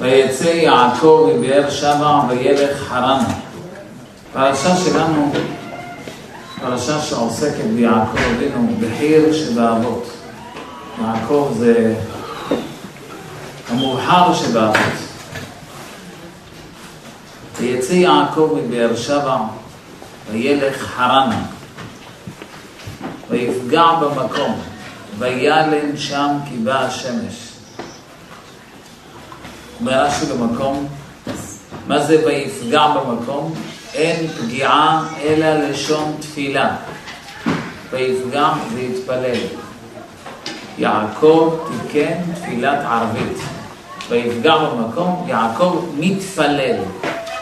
ויצא יעקב מבאר שבע וילך חרנה. פרשה שלנו, פרשה שעוסקת ביעקב אבינו, בחיר שבאבות. יעקב זה המובחר שבאבות. ויצא יעקב מבאר שבע וילך חרנה. ויפגע במקום, וילן שם כי באה השמש. אומר רש"י במקום, מה זה ויפגע במקום? אין פגיעה אלא לשון תפילה. ויפגע ויתפלל. יעקב תיקן תפילת ערבית. ויפגע במקום, יעקב מתפלל.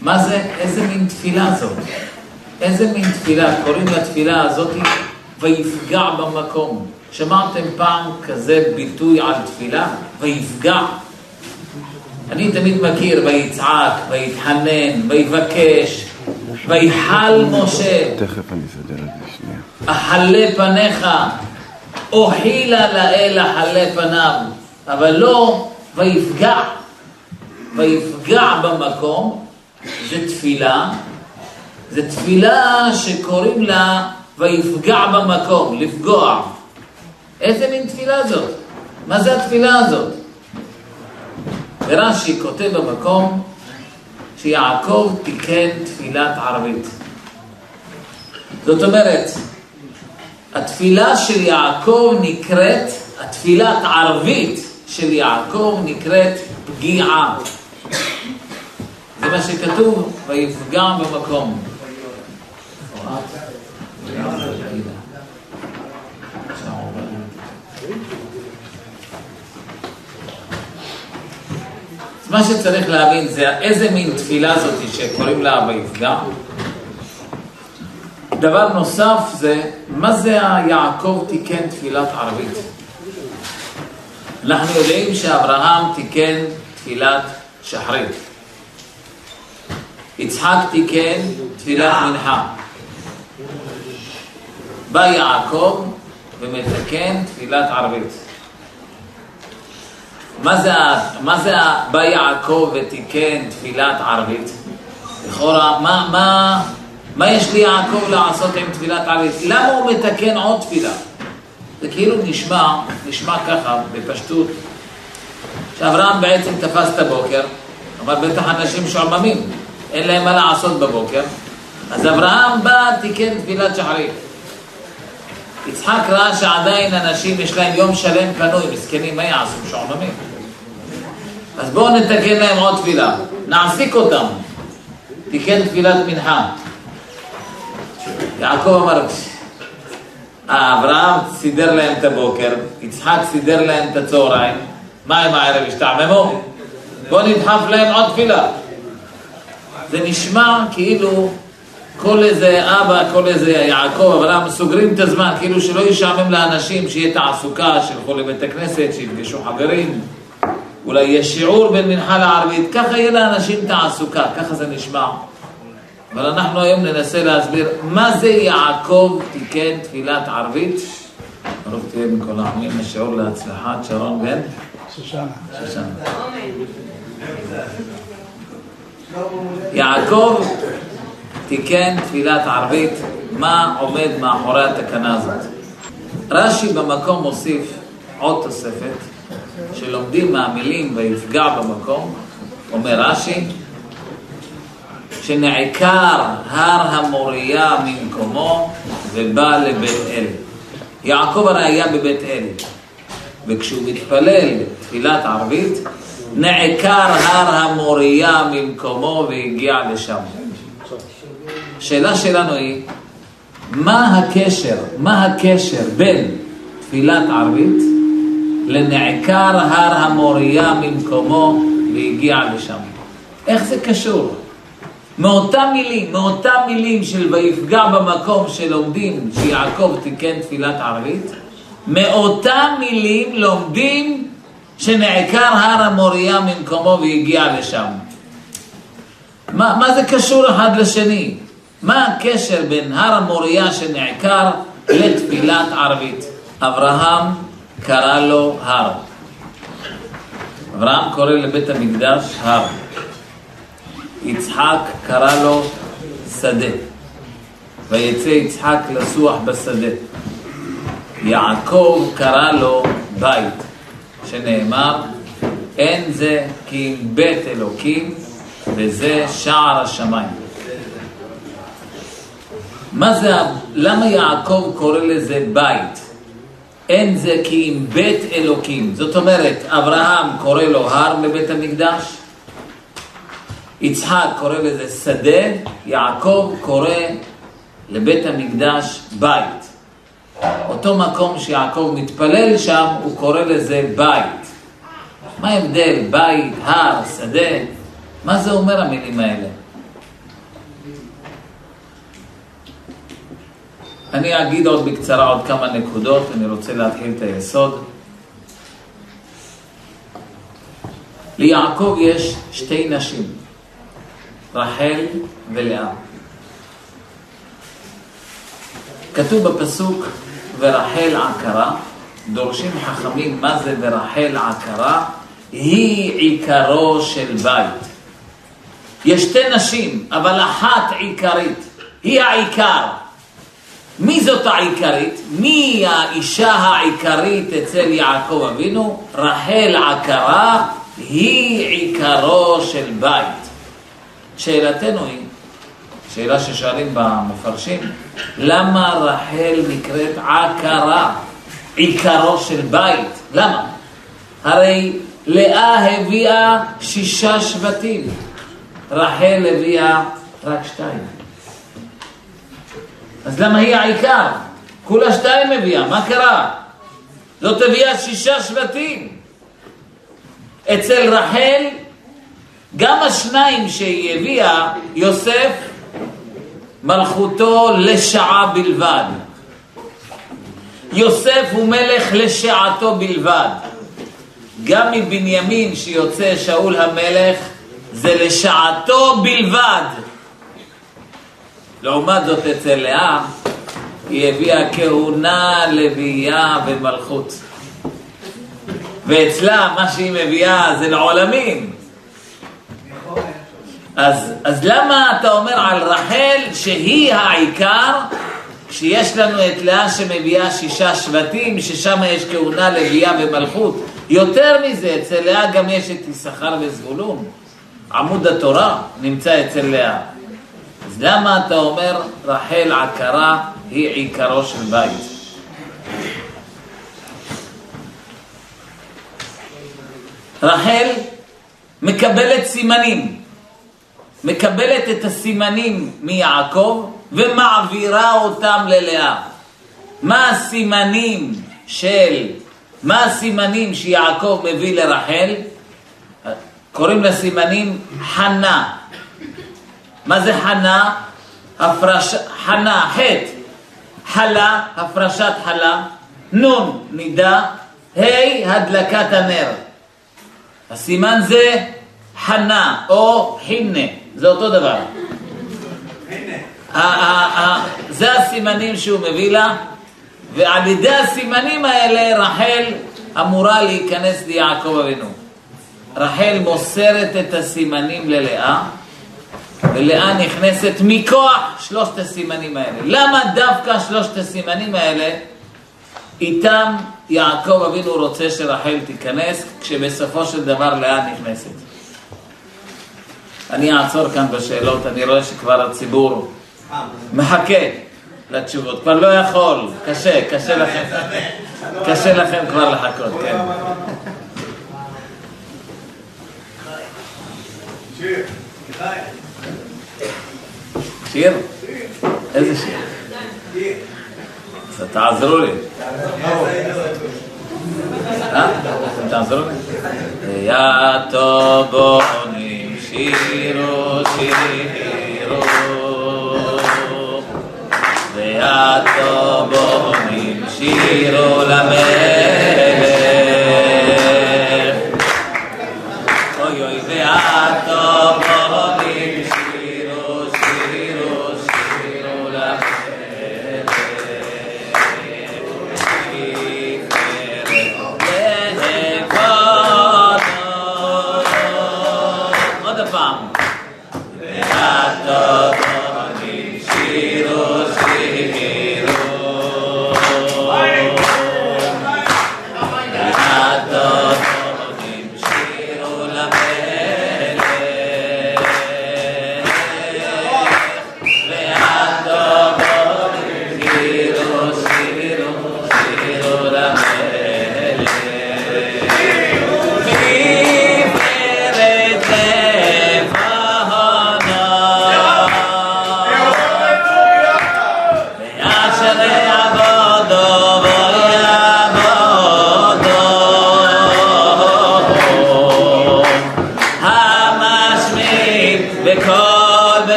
מה זה, איזה מין תפילה זאת? איזה מין תפילה? קוראים לתפילה הזאת ויפגע במקום. שמעתם פעם כזה ביטוי על תפילה? ויפגע. אני תמיד מכיר ויצעק, ויתחנן, ויבקש, ויחל משה. תכף אני אסדר את זה שנייה. אחלה פניך, אוכילה לאל אחלה פניו, אבל לא ויפגע. ויפגע במקום, זה תפילה, זה תפילה שקוראים לה ויפגע במקום, לפגוע. איזה מין תפילה זאת? מה זה התפילה הזאת? ורש"י כותב במקום שיעקב תיקן תפילת ערבית. זאת אומרת, התפילה של יעקב נקראת, התפילת ערבית של יעקב נקראת פגיעה. זה מה שכתוב, ויפגע במקום. מה שצריך להבין זה איזה מין תפילה זאת שקוראים לה ויפגע. דבר נוסף זה, מה זה היעקב תיקן תפילת ערבית? אנחנו יודעים שאברהם תיקן תפילת שחרית. יצחק תיקן תפילת מנחה. בא יעקב ומתקן תפילת ערבית. מה זה, בא יעקב ותיקן תפילת ערבית? לכאורה, מה, מה, מה יש לי יעקב לעשות עם תפילת ערבית? למה הוא מתקן עוד תפילה? זה כאילו נשמע, נשמע ככה, בפשטות, שאברהם בעצם תפס את הבוקר, אבל בטח אנשים שועממים, אין להם מה לעשות בבוקר, אז אברהם בא, תיקן תפילת שחרית. יצחק ראה שעדיין אנשים יש להם יום שלם פנוי, מסכנים, מה יעשו? שועממים. אז בואו נתקן להם עוד תפילה, נעסיק אותם. תיקן תפילת מנחה. יעקב אמר, אברהם סידר להם את הבוקר, יצחק סידר להם את הצהריים, מה עם הערב השתעממו? בואו נדחף להם עוד תפילה. זה נשמע כאילו כל איזה אבא, כל איזה יעקב, אברהם, סוגרים את הזמן, כאילו שלא ישעמם לאנשים, שיהיה תעסוקה, שילכו לבית הכנסת, שיפגשו חברים, אולי יש שיעור בין מנחה לערבית, ככה יהיה לאנשים תעסוקה, ככה זה נשמע. אבל אנחנו היום ננסה להסביר מה זה יעקב תיקן תפילת ערבית. ברוך תהיה מכל העמים, השיעור להצלחת שרון בן שושנה. שושנה. יעקב תיקן תפילת ערבית, מה עומד מאחורי התקנה הזאת? רש"י במקום מוסיף עוד תוספת, שלומדים מהמילים ויפגע במקום, אומר רש"י, שנעקר הר המוריה ממקומו ובא לבית אל. יעקב הרי היה בבית אל, וכשהוא מתפלל תפילת ערבית, נעקר הר המוריה ממקומו והגיע לשם. השאלה שלנו היא, מה הקשר, מה הקשר בין תפילת ערבית לנעקר הר המוריה ממקומו והגיע לשם? איך זה קשור? מאותם מילים, מאותם מילים של ויפגע במקום שלומדים שיעקב תיקן תפילת ערבית, מאותם מילים לומדים שנעקר הר המוריה ממקומו והגיע לשם. מה, מה זה קשור אחד לשני? מה הקשר בין הר המוריה שנעקר לתפילת ערבית? אברהם קרא לו הר. אברהם קורא לבית המקדש הר. יצחק קרא לו שדה. ויצא יצחק לסוח בשדה. יעקב קרא לו בית, שנאמר, אין זה כי בית אלוקים וזה שער השמיים. מה זה, למה יעקב קורא לזה בית? אין זה כי אם בית אלוקים. זאת אומרת, אברהם קורא לו הר בבית המקדש, יצחק קורא לזה שדה, יעקב קורא לבית המקדש בית. אותו מקום שיעקב מתפלל שם, הוא קורא לזה בית. מה ההבדל? בית, הר, שדה? מה זה אומר המילים האלה? אני אגיד עוד בקצרה עוד כמה נקודות, אני רוצה להתחיל את היסוד. ליעקב יש שתי נשים, רחל ולאה. כתוב בפסוק ורחל עקרה, דורשים חכמים מה זה ורחל עקרה, היא עיקרו של בית. יש שתי נשים, אבל אחת עיקרית, היא העיקר. מי זאת העיקרית? מי האישה העיקרית אצל יעקב אבינו? רחל עקרה היא עיקרו של בית. שאלתנו היא, שאלה ששואלים במפרשים, למה רחל נקראת עקרה, עיקרו של בית? למה? הרי לאה הביאה שישה שבטים, רחל הביאה רק שתיים. אז למה היא העיקר? כולה שתיים הביאה, מה קרה? זאת הביאה שישה שבטים. אצל רחל, גם השניים שהיא הביאה, יוסף, מלכותו לשעה בלבד. יוסף הוא מלך לשעתו בלבד. גם מבנימין שיוצא שאול המלך, זה לשעתו בלבד. לעומת זאת אצל לאה, היא הביאה כהונה, לביאה ומלכות. ואצלה מה שהיא מביאה זה לעולמים. אז, אז למה אתה אומר על רחל שהיא העיקר, כשיש לנו את לאה שמביאה שישה שבטים, ששם יש כהונה, לביאה ומלכות? יותר מזה, אצל לאה גם יש את יששכר וזבולון. עמוד התורה נמצא אצל לאה. למה אתה אומר רחל עקרה היא עיקרו של בית? רחל מקבלת סימנים, מקבלת את הסימנים מיעקב ומעבירה אותם ללאה. מה הסימנים של, מה הסימנים שיעקב מביא לרחל? קוראים לסימנים חנה. מה זה חנה? הפרש... חנה, חטא. חלה, הפרשת חלה. נון, נידה. ה', הדלקת הנר. הסימן זה חנה או חינה, זה אותו דבר. זה הסימנים שהוא מביא לה, ועל ידי הסימנים האלה רחל אמורה להיכנס ליעקב אבינו. רחל מוסרת את הסימנים ללאה, ולאה נכנסת מכוח שלושת הסימנים האלה. למה דווקא שלושת הסימנים האלה, איתם יעקב אבינו רוצה שרחל תיכנס, כשבסופו של דבר לאה נכנסת? אני אעצור כאן בשאלות, אני רואה שכבר הציבור מחכה לתשובות, כבר לא יכול, קשה, קשה לכם, קשה לכם כבר לחכות, כן. שיר? איזה שיר? אז תעזרו לי. אה? תעזרו לי? יתובונים שירו שירו ויתובונים שירו למלך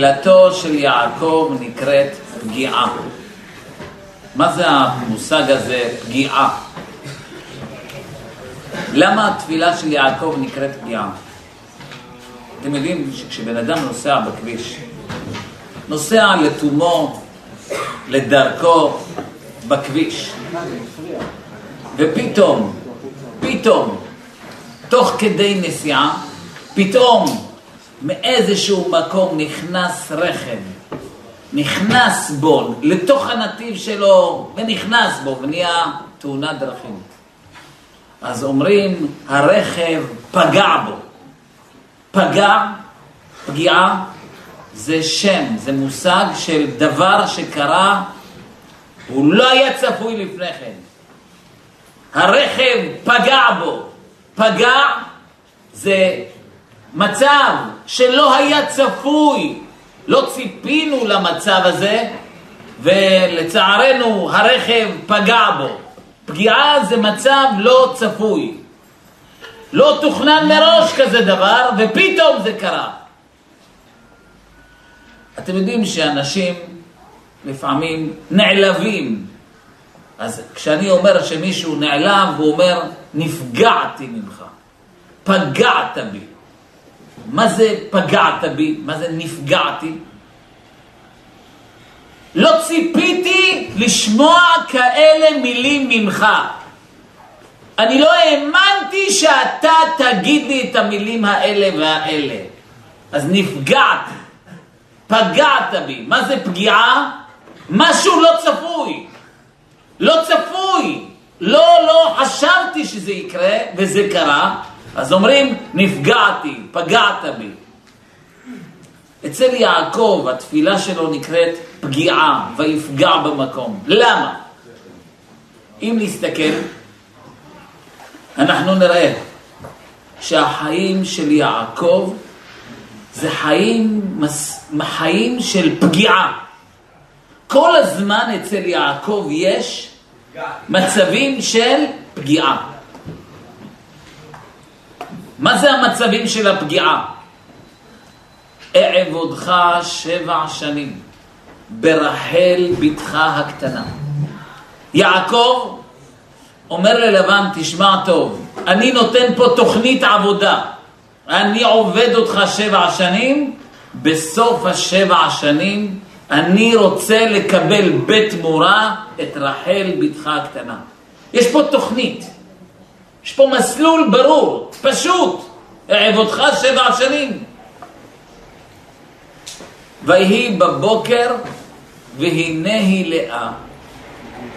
תפילתו של יעקב נקראת פגיעה. מה זה המושג הזה, פגיעה? למה התפילה של יעקב נקראת פגיעה? אתם יודעים שכשבן אדם נוסע בכביש, נוסע לתומו, לדרכו, בכביש, ופתאום, פתאום, תוך כדי נסיעה, פתאום מאיזשהו מקום נכנס רכב, נכנס בו, לתוך הנתיב שלו, ונכנס בו, ונהיה תאונת דרכים. אז אומרים, הרכב פגע בו. פגע, פגיעה, זה שם, זה מושג של דבר שקרה, הוא לא היה צפוי לפני כן. הרכב פגע בו. פגע זה מצב שלא היה צפוי, לא ציפינו למצב הזה, ולצערנו הרכב פגע בו. פגיעה זה מצב לא צפוי. לא תוכנן מראש כזה דבר, ופתאום זה קרה. אתם יודעים שאנשים לפעמים נעלבים. אז כשאני אומר שמישהו נעלב, הוא אומר, נפגעתי ממך, פגעת בי. מה זה פגעת בי? מה זה נפגעתי? לא ציפיתי לשמוע כאלה מילים ממך. אני לא האמנתי שאתה תגיד לי את המילים האלה והאלה. אז נפגעתי, פגעת בי. מה זה פגיעה? משהו לא צפוי. לא צפוי. לא, לא חשבתי שזה יקרה, וזה קרה. אז אומרים, נפגעתי, פגעת בי. אצל יעקב התפילה שלו נקראת פגיעה, ויפגע במקום. למה? אם נסתכל, אנחנו נראה שהחיים של יעקב זה חיים, מס, חיים של פגיעה. כל הזמן אצל יעקב יש מצבים של פגיעה. מה זה המצבים של הפגיעה? אעבודך שבע שנים ברחל בתך הקטנה. יעקב אומר ללבן, תשמע טוב, אני נותן פה תוכנית עבודה. אני עובד אותך שבע שנים, בסוף השבע שנים אני רוצה לקבל בתמורה את רחל בתך הקטנה. יש פה תוכנית, יש פה מסלול ברור, פשוט, אעבודך שבע שנים. ויהי בבוקר והנה היא לאה.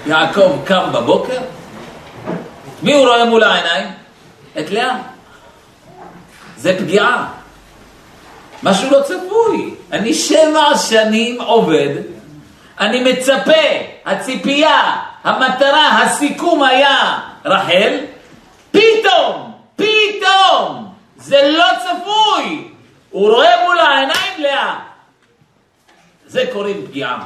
יעקב קם בבוקר, מי הוא רואה מול העיניים? את לאה. זה פגיעה. משהו לא צפוי. אני שבע שנים עובד, אני מצפה, הציפייה, המטרה, הסיכום היה רחל, פתאום, פתאום, זה לא צפוי. הוא רואה מול העיניים לאה. זה קוראים פגיעה.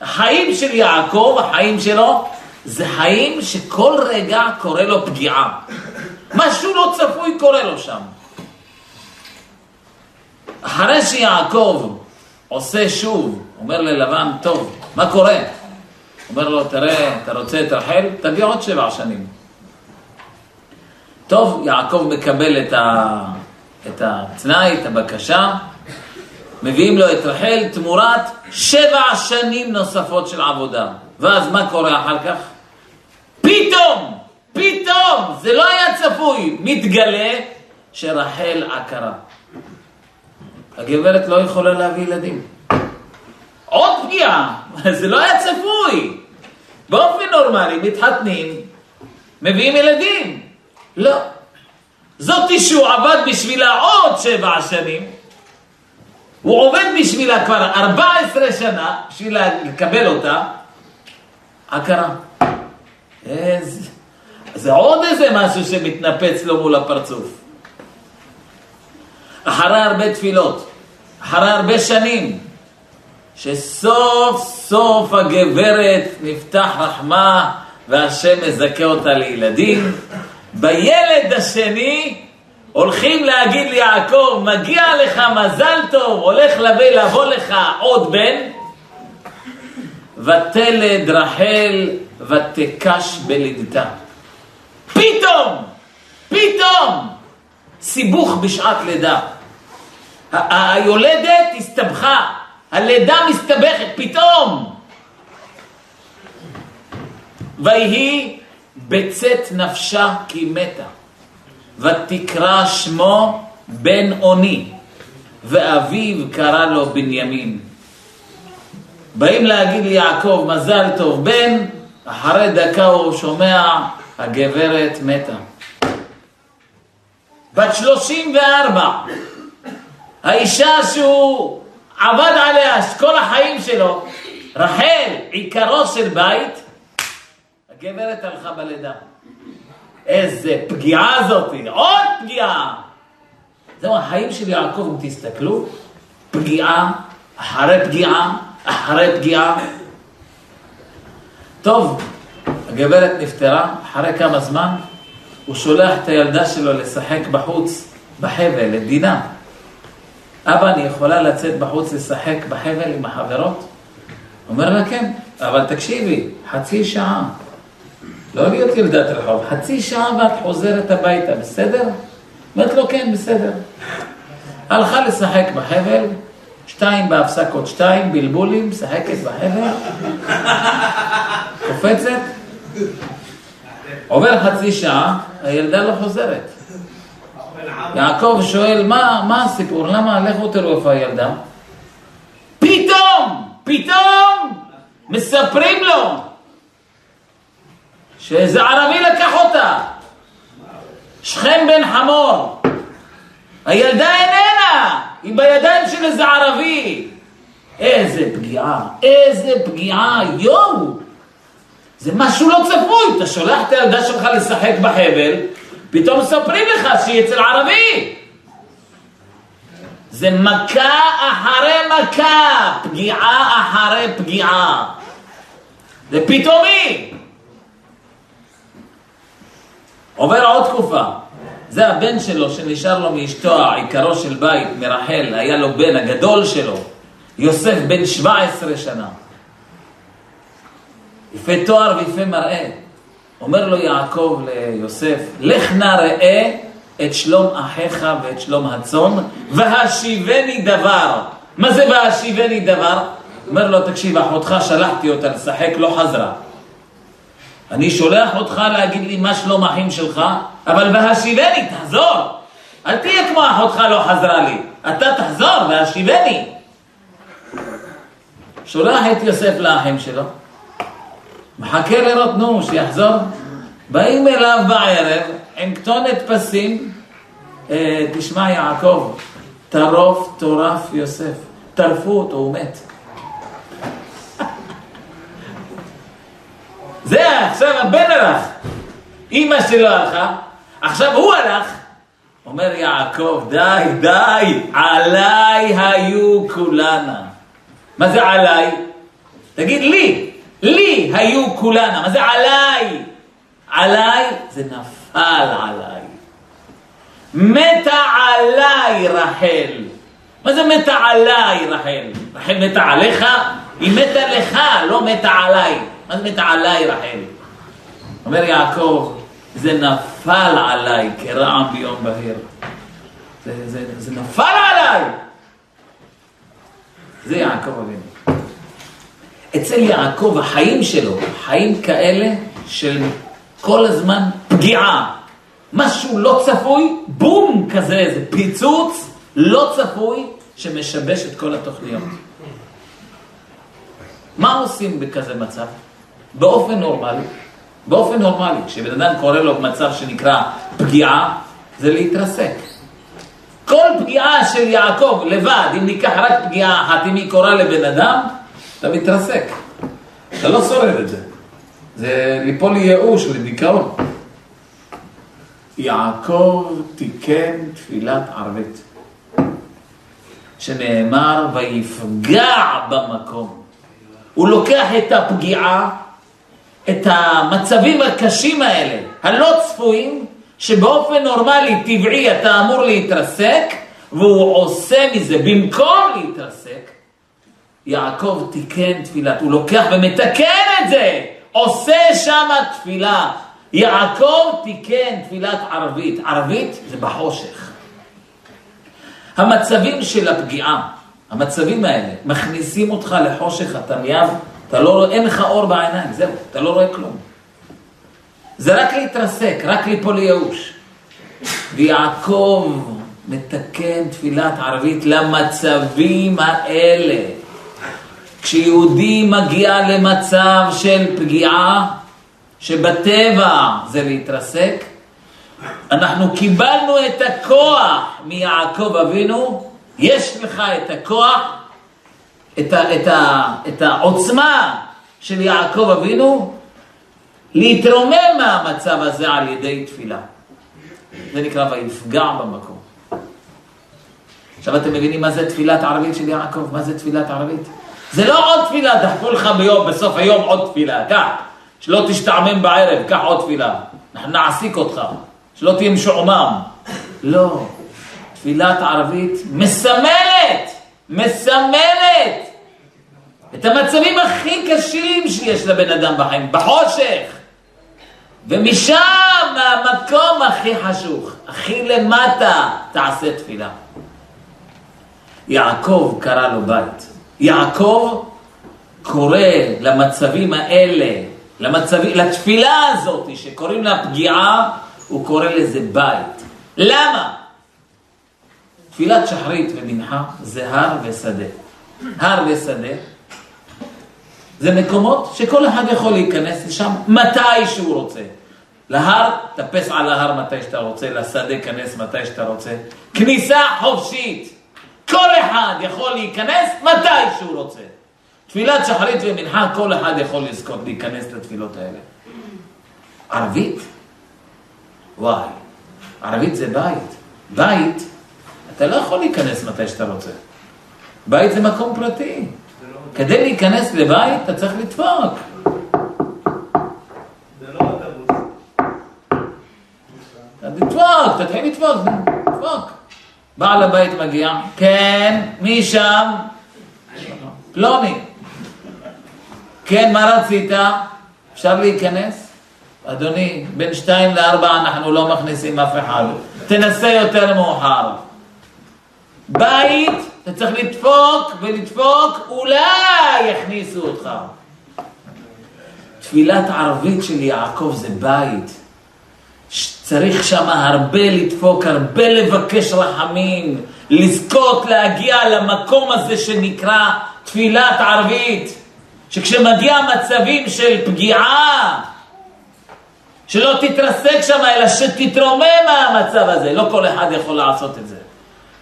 החיים של יעקב, החיים שלו, זה חיים שכל רגע קורה לו פגיעה. משהו לא צפוי קורה לו שם. אחרי שיעקב עושה שוב, אומר ללבן, טוב, מה קורה? אומר לו, תראה, אתה רוצה את רחל? תביא עוד שבע שנים. טוב, יעקב מקבל את, ה... את התנאי, את הבקשה, מביאים לו את רחל תמורת שבע שנים נוספות של עבודה. ואז מה קורה אחר כך? פתאום, פתאום, זה לא היה צפוי, מתגלה שרחל עקרה. הגברת לא יכולה להביא ילדים. עוד פגיעה, זה לא היה צפוי. באופן נורמלי מתחתנים, מביאים ילדים. לא. זאתי שהוא עבד בשבילה עוד שבע שנים, הוא עובד בשבילה כבר 14 שנה, בשביל לקבל אותה, הכרה. איזה... זה עוד איזה משהו שמתנפץ לו מול הפרצוף. אחרי הרבה תפילות, אחרי הרבה שנים, שסוף סוף הגברת נפתח רחמה והשם מזכה אותה לילדים, בילד השני הולכים להגיד ליעקב, מגיע לך מזל טוב, הולך לבוא, לך עוד בן, ותלד רחל ותקש בלידתה. פתאום, פתאום, סיבוך בשעת לידה. היולדת הסתבכה, הלידה מסתבכת, פתאום. ויהי בצאת נפשה כי מתה. ותקרא שמו בן אוני, ואביו קרא לו בנימין. באים להגיד ליעקב, מזל טוב בן, אחרי דקה הוא שומע, הגברת מתה. בת שלושים וארבע, האישה שהוא עבד עליה כל החיים שלו, רחל, עיקרו של בית, הגברת הלכה בלידה. איזה פגיעה זאתי, עוד פגיעה. זהו החיים של יעקב, אם תסתכלו, פגיעה אחרי פגיעה אחרי פגיעה. טוב, הגברת נפטרה, אחרי כמה זמן הוא שולח את הילדה שלו לשחק בחוץ, בחבל, את דינה. אבא, אני יכולה לצאת בחוץ לשחק בחבל עם החברות? אומר לה, כן, אבל תקשיבי, חצי שעה. לא להיות ילדת רחוב, חצי שעה ואת חוזרת הביתה, בסדר? אומרת לו, כן, בסדר. הלכה לשחק בחבל, שתיים בהפסקות, שתיים בלבולים, משחקת בחבל, קופצת, עובר חצי שעה, הילדה לא חוזרת. יעקב שואל, מה, מה הסיפור? למה? לכו תראו איפה הילדה. פתאום, פתאום, מספרים לו שאיזה ערבי לקח אותה. שכם בן חמור. הילדה איננה, היא בידיים של איזה ערבי. איזה פגיעה, איזה פגיעה, יואו. זה משהו לא צפוי, אתה שולח את הילדה שלך לשחק בחבל, פתאום מספרים לך שהיא אצל ערבי. זה מכה אחרי מכה, פגיעה אחרי פגיעה. זה פתאומי. עובר עוד תקופה. זה הבן שלו שנשאר לו מאשתו, עיקרו של בית, מרחל, היה לו בן הגדול שלו, יוסף בן 17 שנה. יפה תואר ויפה מראה. אומר לו יעקב ליוסף, לך נא ראה את שלום אחיך ואת שלום הצאן, והשיבני דבר. מה זה והשיבני דבר? אומר לו, תקשיב, אחותך שלחתי אותה לשחק, לא חזרה. אני שולח אותך להגיד לי מה שלום אחים שלך, אבל והשיבני, תחזור. אל תהיה כמו אחותך לא חזרה לי. אתה תחזור והשיבני. שולח את יוסף לאחים שלו, מחכה לראות, נו, שיחזור. באים אליו בערב עם כתונת פסים, אה, תשמע יעקב, טרוף טורף יוסף, טרפו אותו, הוא מת. זה עכשיו הבן הלך, אימא שלו הלכה, עכשיו הוא הלך. אומר יעקב, די, די, עליי היו כולנה. מה זה עליי? תגיד לי, לי היו כולנה, מה זה עליי? עליי זה נפל עליי. מתה עליי רחל. מה זה מתה עליי רחל? רחל מתה עליך? היא מתה לך, לא מתה עליי. מתה עליי רחל? אומר יעקב, זה נפל עליי כרעם ביום בהיר. זה, זה, זה נפל עליי! זה יעקב אבינו. אצל יעקב החיים שלו, חיים כאלה של כל הזמן פגיעה. משהו לא צפוי, בום כזה, איזה פיצוץ לא צפוי שמשבש את כל התוכניות. מה עושים בכזה מצב? באופן נורמלי, באופן נורמלי, כשבן אדם קורא לו מצב שנקרא פגיעה, זה להתרסק. כל פגיעה של יעקב לבד, אם ניקח רק פגיעה אחת, אם היא קורה לבן אדם, אתה מתרסק. אתה לא שורד את זה. זה ליפול לייאוש, לדיכאון. יעקב תיקן תפילת ערבית, שנאמר ויפגע במקום. הוא לוקח את הפגיעה, את המצבים הקשים האלה, הלא צפויים, שבאופן נורמלי, טבעי, אתה אמור להתרסק, והוא עושה מזה, במקום להתרסק, יעקב תיקן תפילת, הוא לוקח ומתקן את זה, עושה שם תפילה. יעקב תיקן תפילת ערבית, ערבית זה בחושך. המצבים של הפגיעה, המצבים האלה, מכניסים אותך לחושך, אתה מיד, אתה לא רואה, אין לך אור בעיניים, זהו, אתה לא רואה כלום. זה רק להתרסק, רק ליפול לייאוש. ויעקב מתקן תפילת ערבית למצבים האלה. כשיהודי מגיע למצב של פגיעה, שבטבע זה להתרסק, אנחנו קיבלנו את הכוח מיעקב אבינו, יש לך את הכוח, את, ה, את, ה, את העוצמה של יעקב אבינו, להתרומם מהמצב הזה על ידי תפילה. זה נקרא ויפגע במקום. עכשיו אתם מבינים מה זה תפילת ערבית של יעקב? מה זה תפילת ערבית? זה לא עוד תפילה, דחפו לך ביום, בסוף היום עוד תפילה, קח, שלא תשתעמם בערב, קח עוד תפילה, אנחנו נעסיק אותך, שלא תהיה משועמם. לא, תפילת ערבית מסמלת, מסמלת את המצבים הכי קשים שיש לבן אדם בחיים, בחושך. ומשם, מהמקום הכי חשוך, הכי למטה, תעשה תפילה. יעקב קרא לו בית. יעקב קורא למצבים האלה, למצבים, לתפילה הזאת שקוראים לה פגיעה, הוא קורא לזה בית. למה? תפילת שחרית ומנחה זה הר ושדה. הר ושדה זה מקומות שכל אחד יכול להיכנס לשם מתי שהוא רוצה. להר, טפס על ההר מתי שאתה רוצה, לשדה כנס מתי שאתה רוצה. כניסה חופשית. כל אחד יכול להיכנס מתי שהוא רוצה. תפילת שחרית ומנחה, כל אחד יכול לזכות להיכנס לתפילות האלה. ערבית? וואי, ערבית זה בית. בית, אתה לא יכול להיכנס מתי שאתה רוצה. בית זה מקום פרטי. כדי להיכנס לבית אתה צריך לדפוק. אתה תדפוק, תתחיל לדפוק, דפוק. בעל הבית מגיע, כן, מי שם? פלוני. כן, מה רצית? אפשר להיכנס? אדוני, בין שתיים לארבע אנחנו לא מכניסים אף אחד. תנסה יותר מאוחר. בית, אתה צריך לדפוק ולדפוק, אולי יכניסו אותך. תפילת ערבית של יעקב זה בית. צריך שם הרבה לדפוק, הרבה לבקש רחמים, לזכות להגיע למקום הזה שנקרא תפילת ערבית, שכשמגיע מצבים של פגיעה, שלא תתרסק שם, אלא שתתרומם מהמצב הזה. לא כל אחד יכול לעשות את זה.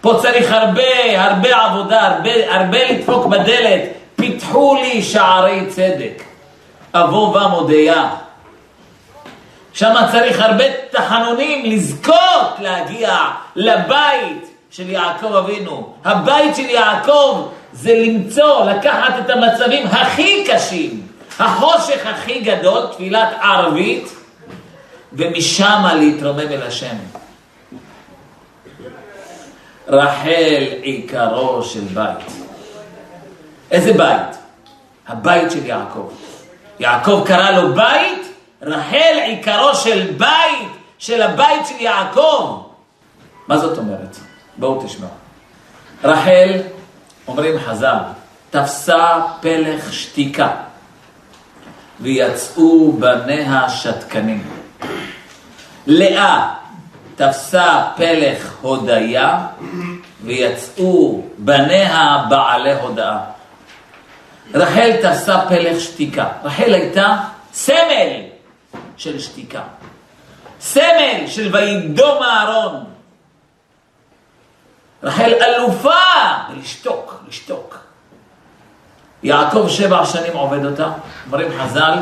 פה צריך הרבה, הרבה עבודה, הרבה, הרבה לדפוק בדלת. פיתחו לי שערי צדק. אבוא ומודיה. שם צריך הרבה תחנונים לזכות להגיע לבית של יעקב אבינו. הבית של יעקב זה למצוא, לקחת את המצבים הכי קשים, החושך הכי גדול, תפילת ערבית, ומשם להתרומם אל השם. רחל עיקרו של בית. איזה בית? הבית של יעקב. יעקב קרא לו בית, רחל עיקרו של בית, של הבית של יעקב. מה זאת אומרת? בואו תשמעו. רחל, אומרים חז"ל, תפסה פלך שתיקה, ויצאו בניה שתקנים. לאה תפסה פלך הודיה, ויצאו בניה בעלי הודאה. רחל תפסה פלך שתיקה. רחל הייתה סמל של שתיקה. סמל של וידום אהרון. רחל אלופה בלשתוק, לשתוק. יעקב שבע שנים עובד אותה, אומרים חז"ל,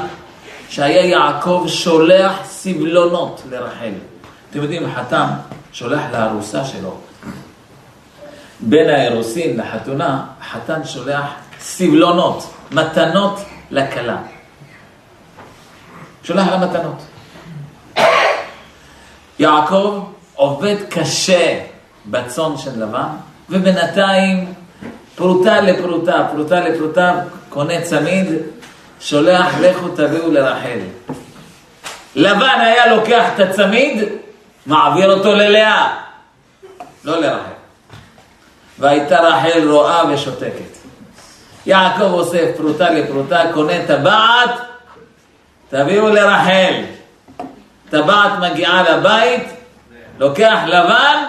שהיה יעקב שולח סבלונות לרחל. אתם יודעים, חתם שולח לארוסה שלו. בין האירוסין לחתונה, החתן שולח סבלונות, מתנות לכלה. שולח לה מתנות. יעקב עובד קשה בצאן של לבן, ובינתיים פרוטה לפרוטה, פרוטה לפרוטה, קונה צמיד, שולח לכו תביאו לרחל. לבן היה לוקח את הצמיד, מעביר אותו ללאה, לא לרחל. והייתה רחל רואה ושותקת. יעקב אוסף פרוטה לפרוטה, קונה טבעת, תביאו לרחל. טבעת מגיעה לבית, לוקח לבן,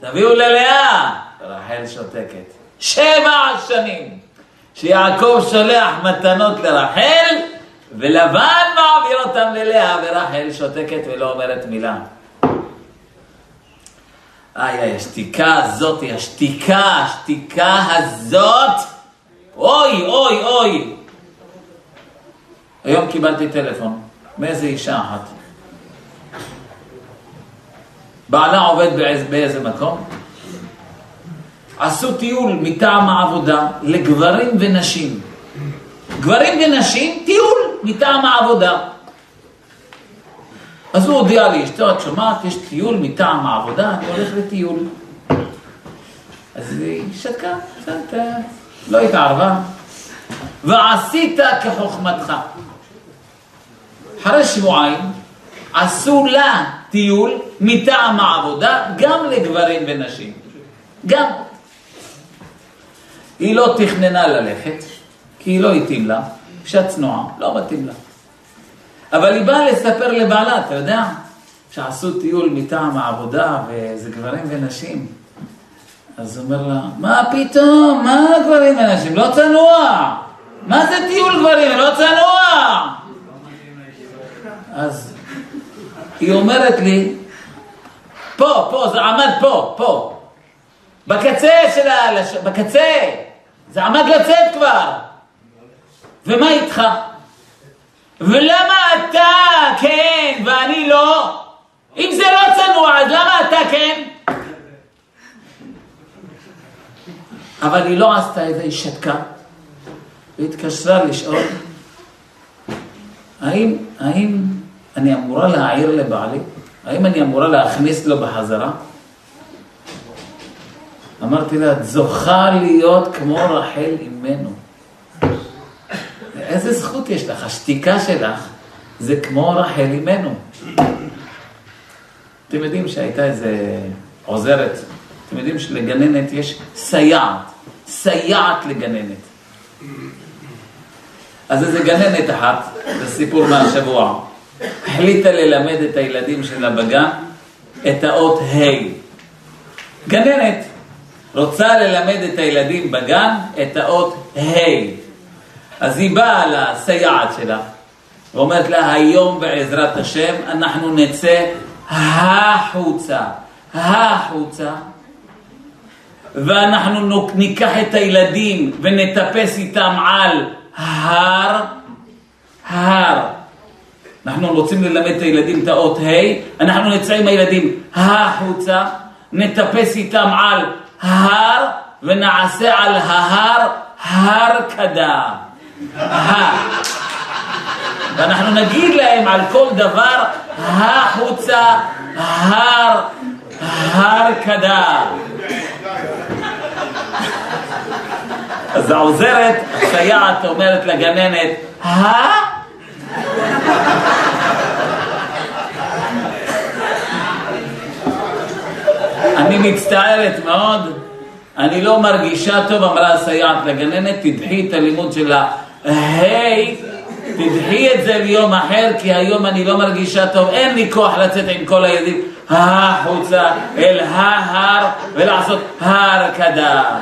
תביאו ללאה. רחל שותקת. שבע שנים שיעקב שולח מתנות לרחל, ולבן מעביר אותם ללאה, ורחל שותקת ולא אומרת מילה. איי, איי, השתיקה הזאת, השתיקה, השתיקה הזאת, אוי, אוי, אוי. היום קיבלתי טלפון מאיזה אישה אחת. בעלה עובד באיזה, באיזה מקום, עשו טיול מטעם העבודה לגברים ונשים. גברים ונשים, טיול מטעם העבודה. אז הוא הודיע לי, אשתו, את שומעת, יש טיול מטעם העבודה, אני הולך לטיול. אז היא שתקה, לא התערבה. ועשית כחוכמתך. אחרי שבועיים עשו לה טיול מטעם העבודה גם לגברים ונשים. גם. היא לא תכננה ללכת, כי היא לא התאים לה, אישה צנועה, לא מתאים לה. אבל היא באה לספר לבעלה, אתה יודע, שעשו טיול מטעם העבודה, וזה גברים ונשים. אז הוא אומר לה, מה פתאום, מה גברים ונשים? לא צנוע. מה זה טיול גברים? לא צנוע. אז היא אומרת לי, פה, פה, זה עמד פה, פה. בקצה של ה... בקצה. זה עמד לצאת כבר. ומה איתך? ולמה אתה כן ואני לא? אם זה לא צנוע, אז למה אתה כן? אבל היא לא עשתה את זה, היא שתקה. והתקשרה לשאול, האם, האם אני אמורה להעיר לבעלי? האם אני אמורה להכניס לו בחזרה? אמרתי לה, את זוכה להיות כמו רחל אימנו. איזה זכות יש לך? השתיקה שלך זה כמו רחל אימנו. אתם יודעים שהייתה איזה עוזרת, אתם יודעים שלגננת יש סייעת, סייעת לגננת. אז איזה גננת אחת, זה סיפור מהשבוע, החליטה ללמד את הילדים שלה בגן את האות ה'. גננת. רוצה ללמד את הילדים בגן את האות ה'. אז היא באה לסייעת שלה ואומרת לה, היום בעזרת השם אנחנו נצא החוצה, החוצה, ואנחנו ניקח את הילדים ונטפס איתם על הר, הר. אנחנו רוצים ללמד את הילדים את האות ה', אנחנו נצא עם הילדים החוצה, נטפס איתם על הר ונעשה על ההר הר כדה. ואנחנו נגיד להם על כל דבר החוצה הר הר כדה. אז העוזרת, הסייעת אומרת לגננת, הא? אני מצטערת מאוד, אני לא מרגישה טוב, אמרה הסייעת לגננת, תדחי את הלימוד של ההי, תדחי את זה ליום אחר, כי היום אני לא מרגישה טוב, אין לי כוח לצאת עם כל הילדים החוצה אל ההר ולעשות הרקדה.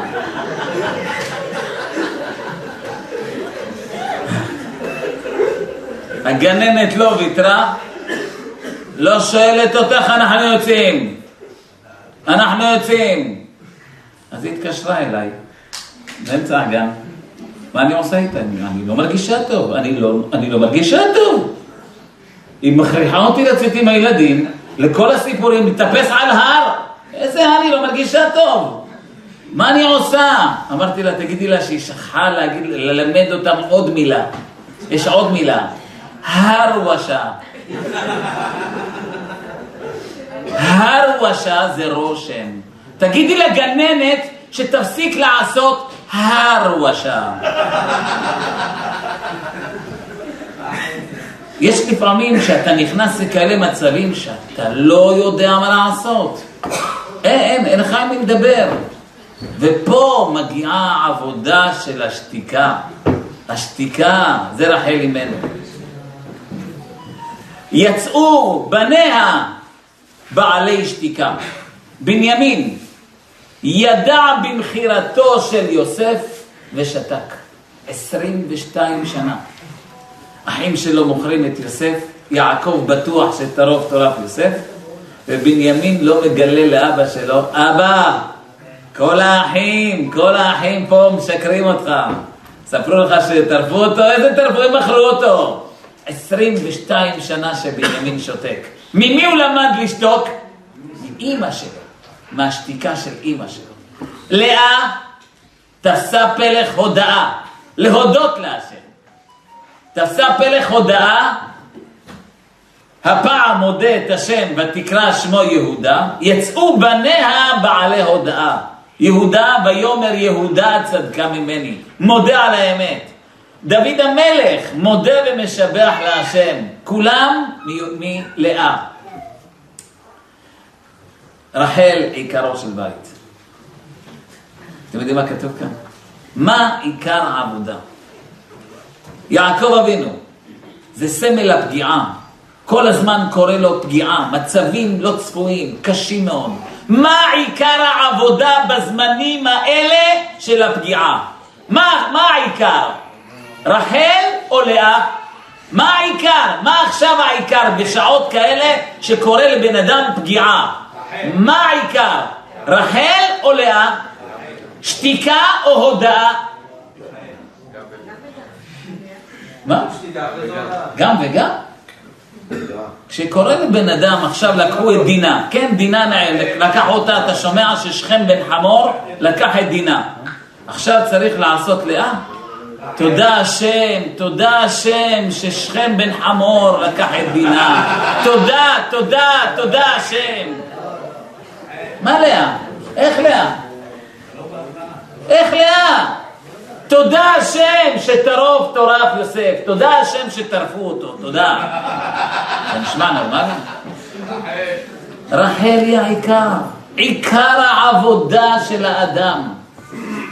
הגננת לא ויתרה, לא שואלת אותך, אנחנו יוצאים. אנחנו יוצאים. אז היא התקשרה אליי, באמצע הגן. מה אני עושה איתה? אני, אני לא מרגישה טוב, אני לא, אני לא מרגישה טוב. היא מכריחה אותי לצאת עם הילדים לכל הסיפורים, להתאפס על הר. איזה הר, היא לא מרגישה טוב. מה אני עושה? אמרתי לה, תגידי לה שהיא שכחה להגיד, ללמד אותם עוד מילה. יש עוד מילה. הרוושה. הרוושה זה רושם. תגידי לגננת שתפסיק לעשות הרוושה. יש לפעמים שאתה נכנס לכאלה מצבים שאתה לא יודע מה לעשות. אין, אין, אין לך עם מי לדבר. ופה מגיעה העבודה של השתיקה. השתיקה, זה רחל אימנו. יצאו בניה בעלי שתיקה. בנימין ידע במכירתו של יוסף ושתק. 22 שנה. אחים שלו מוכרים את יוסף, יעקב בטוח שטרוף טורף יוסף, ובנימין לא מגלה לאבא שלו, אבא, כל האחים, כל האחים פה משקרים אותך. ספרו לך שטרפו אותו, איזה טרפו? מכרו אותו. 22 שנה שבנימין שותק. ממי הוא למד לשתוק? מאימא שלו, מהשתיקה של אימא שלו. לאה תפסה פלך הודאה, להודות להשם. תפסה פלך הודאה, הפעם מודה את השם ותקרא שמו יהודה, יצאו בניה בעלי הודאה. יהודה ויאמר יהודה צדקה ממני, מודה על האמת. דוד המלך מודה ומשבח להשם, כולם מלאה. רחל עיקרו של בית. אתם יודעים מה כתוב כאן? מה עיקר העבודה? יעקב אבינו, זה סמל הפגיעה. כל הזמן קורה לו פגיעה, מצבים לא צפויים, קשים מאוד. מה עיקר העבודה בזמנים האלה של הפגיעה? מה, מה העיקר? רחל או לאה? מה העיקר? מה עכשיו העיקר בשעות כאלה שקורה לבן אדם פגיעה? מה העיקר? רחל או לאה? שתיקה או הודאה? מה? גם וגם? כשקורה לבן אדם, עכשיו לקחו את דינה, כן, דינה לקח אותה, אתה שומע ששכם בן חמור לקח את דינה. עכשיו צריך לעשות לאה? תודה השם, תודה השם ששכם בן חמור לקח את דינה. תודה, תודה, תודה השם. מה לאה? איך לאה? איך לאה? תודה השם שטרוף טורף יוסף, תודה השם שטרפו אותו, תודה. זה נשמע נורמלי? רחל היא העיקר, עיקר העבודה של האדם.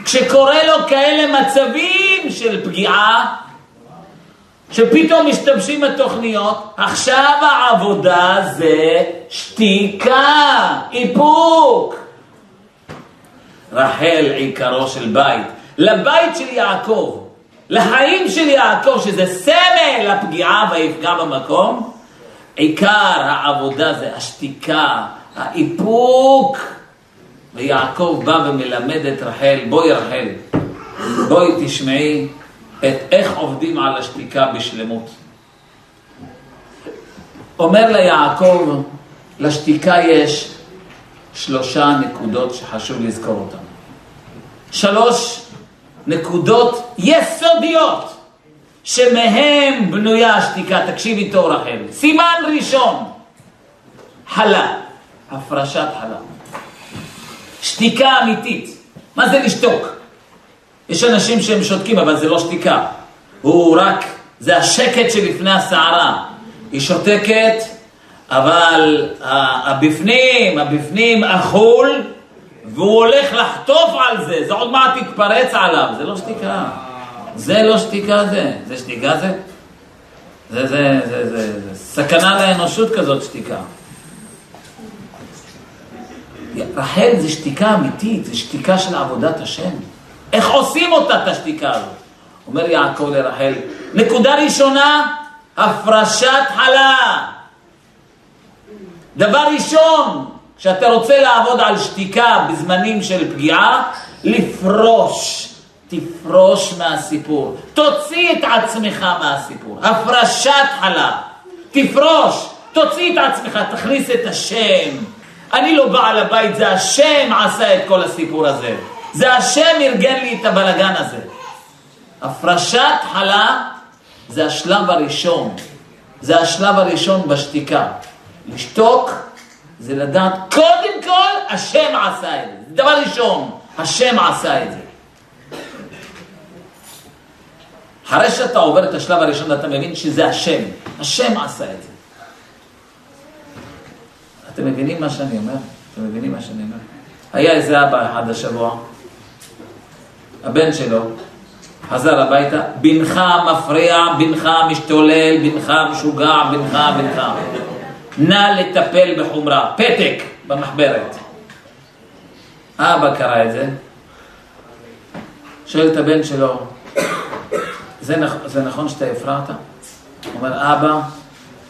כשקורה לו כאלה מצבים של פגיעה, שפתאום משתמשים התוכניות, עכשיו העבודה זה שתיקה, איפוק. רחל עיקרו של בית. לבית של יעקב, לחיים של יעקב, שזה סמל הפגיעה ויפגע במקום, עיקר העבודה זה השתיקה, האיפוק. ויעקב בא ומלמד את רחל, בואי רחל, בואי תשמעי את איך עובדים על השתיקה בשלמות. אומר ליעקב, לשתיקה יש שלושה נקודות שחשוב לזכור אותן. שלוש נקודות יסודיות שמהם בנויה השתיקה. תקשיבי טוב רחל. סימן ראשון, חלה, הפרשת חלה. שתיקה אמיתית. מה זה לשתוק? יש אנשים שהם שותקים, אבל זה לא שתיקה. הוא רק, זה השקט שלפני הסערה. היא שותקת, אבל הבפנים, הבפנים אכול, והוא הולך לחטוף על זה, זה עוד מעט יתפרץ עליו, זה לא שתיקה. זה לא שתיקה זה, זה שתיקה זה? זה, זה, זה, זה, זה סכנה לאנושות כזאת שתיקה. רחל זה שתיקה אמיתית, זה שתיקה של עבודת השם. איך עושים אותה, את השתיקה הזאת? אומר יעקב לרחל, נקודה ראשונה, הפרשת חלה. דבר ראשון, כשאתה רוצה לעבוד על שתיקה בזמנים של פגיעה, לפרוש. תפרוש מהסיפור. תוציא את עצמך מהסיפור. הפרשת חלה. תפרוש. תוציא את עצמך, תכניס את השם. אני לא בעל הבית, זה השם עשה את כל הסיפור הזה. זה השם ארגן לי את הבלגן הזה. הפרשת חלה זה השלב הראשון. זה השלב הראשון בשתיקה. לשתוק זה לדעת, קודם כל, השם עשה את זה. דבר ראשון, השם עשה את זה. אחרי שאתה עובר את השלב הראשון אתה מבין שזה השם, השם עשה את זה. אתם מבינים מה שאני אומר? אתם מבינים מה שאני אומר? היה איזה אבא אחד השבוע, הבן שלו חזר הביתה, בנך מפריע, בנך משתולל, בנך משוגע, בנך, בנך. נא לטפל בחומרה. פתק במחברת. האבא קרא את זה, שואל את הבן שלו, זה, נכ... זה נכון שאתה הפרעת? הוא אומר, אבא,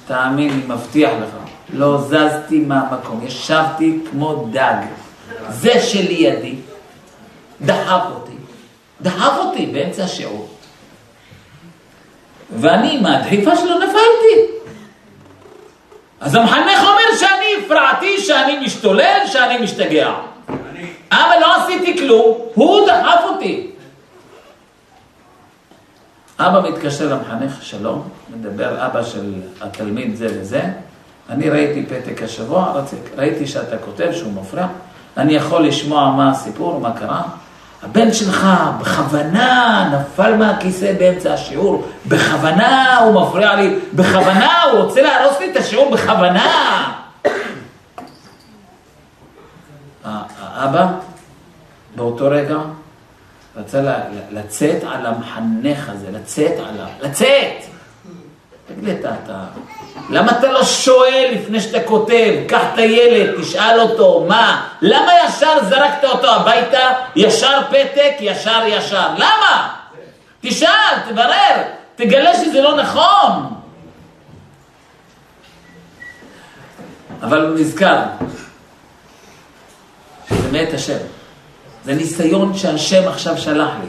תאמין לי, מבטיח לך, לא זזתי מהמקום, ישבתי כמו דג. זה שלידי דחף אותי, דחף אותי באמצע השיעור. ואני, מהדחיפה שלו נפלתי. אז המחנך אומר שאני הפרעתי, שאני משתולל, שאני משתגע. אבל לא עשיתי כלום, הוא דחף אותי. אבא מתקשר למחנך, שלום, מדבר אבא של התלמיד זה וזה, אני ראיתי פתק השבוע, ראיתי שאתה כותב שהוא מפריע, אני יכול לשמוע מה הסיפור, מה קרה? הבן שלך בכוונה נפל מהכיסא באמצע השיעור, בכוונה הוא מפריע לי, בכוונה הוא רוצה להרוס לי את השיעור, בכוונה. האבא באותו רגע רצה לצאת על המחנך הזה, לצאת עליו, לצאת! תגיד לי, אתה, אתה... למה אתה לא שואל לפני שאתה כותב? קח את הילד, תשאל אותו, מה? למה ישר זרקת אותו הביתה, ישר פתק, ישר ישר? למה? תשאל, תברר, תגלה שזה לא נכון. אבל הוא נזכר שזה מאת השם. זה ניסיון שהשם עכשיו שלח לי.